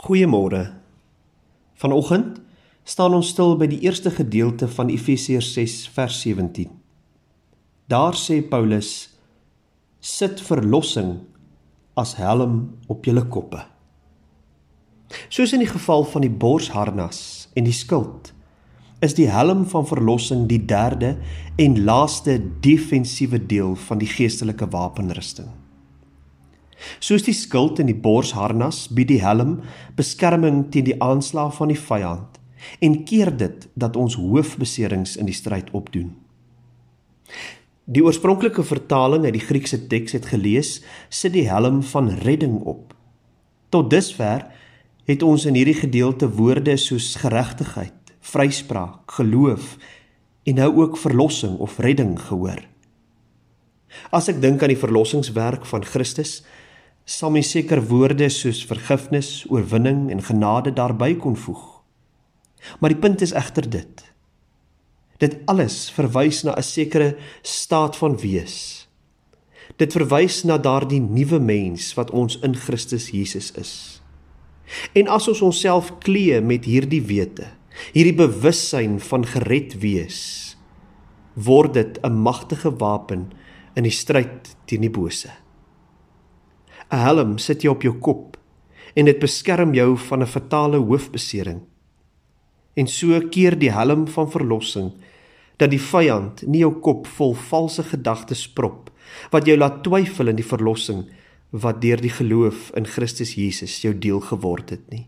Goeiemôre. Vanoggend staan ons stil by die eerste gedeelte van Efesiërs 6 vers 17. Daar sê Paulus: "Sit verlossing as helm op julle koppe." Soos in die geval van die borsharnas en die skild, is die helm van verlossing die derde en laaste defensiewe deel van die geestelike wapenrusting. Soos die skild en die borsharnas bied die helm beskerming teen die aanslae van die vyand en keer dit dat ons hoofbeserings in die stryd opdoen. Die oorspronklike vertaling uit die Griekse teks het gelees sit die helm van redding op. Tot dusver het ons in hierdie gedeelte woorde soos geregtigheid, vryspraak, geloof en nou ook verlossing of redding gehoor. As ek dink aan die verlossingswerk van Christus, sal my seker woorde soos vergifnis, oorwinning en genade daarby kon voeg. Maar die punt is egter dit. Dit alles verwys na 'n sekere staat van wees. Dit verwys na daardie nuwe mens wat ons in Christus Jesus is. En as ons onsself klee met hierdie wete, hierdie bewussyn van gered wees, word dit 'n magtige wapen in die stryd teen die bose. 'n helm sit jy op jou kop en dit beskerm jou van 'n fatale hoofbesering. En so keer die helm van verlossing dat die vyand nie jou kop vol valse gedagtes prop wat jou laat twyfel in die verlossing wat deur die geloof in Christus Jesus jou deel geword het nie.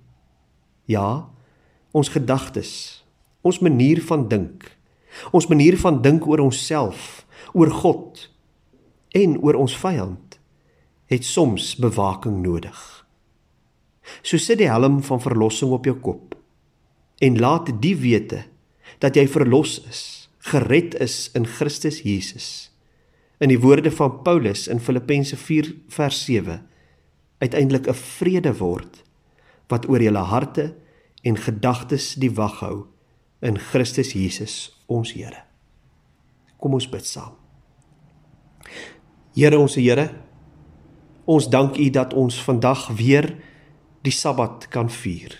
Ja, ons gedagtes, ons manier van dink, ons manier van dink oor onsself, oor God en oor ons vyand het soms bewaking nodig. So sit die helm van verlossing op jou kop en laat die wete dat jy verlos is, gered is in Christus Jesus. In die woorde van Paulus in Filippense 4 vers 7 uiteindelik 'n vrede word wat oor julle harte en gedagtes die wag hou in Christus Jesus ons Here. Kom ons bid saam. Here ons Here, Ons dank U dat ons vandag weer die Sabbat kan vier.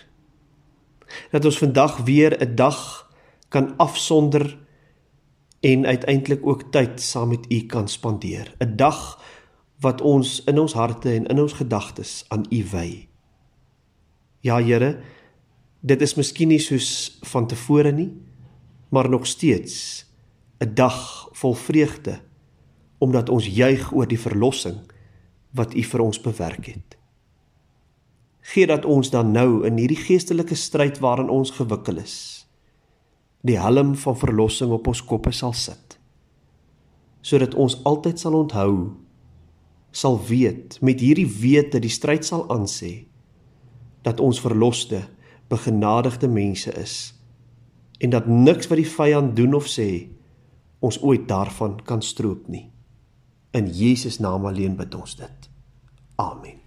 Dat ons vandag weer 'n dag kan afsonder en uiteindelik ook tyd saam met U kan spandeer. 'n Dag wat ons in ons harte en in ons gedagtes aan U wy. Ja Here, dit is miskien nie soos van tevore nie, maar nog steeds 'n dag vol vreugde omdat ons juig oor die verlossing wat U vir ons bewerk het. Gee dat ons dan nou in hierdie geestelike stryd waarin ons gewikkel is, die helm van verlossing op ons koppe sal sit, sodat ons altyd sal onthou, sal weet met hierdie wete die stryd sal aansê dat ons verloste, begenadigde mense is en dat niks wat die vyand doen of sê ons ooit daarvan kan stroop nie. In Jesus naam alleen bid ons dit. Amen.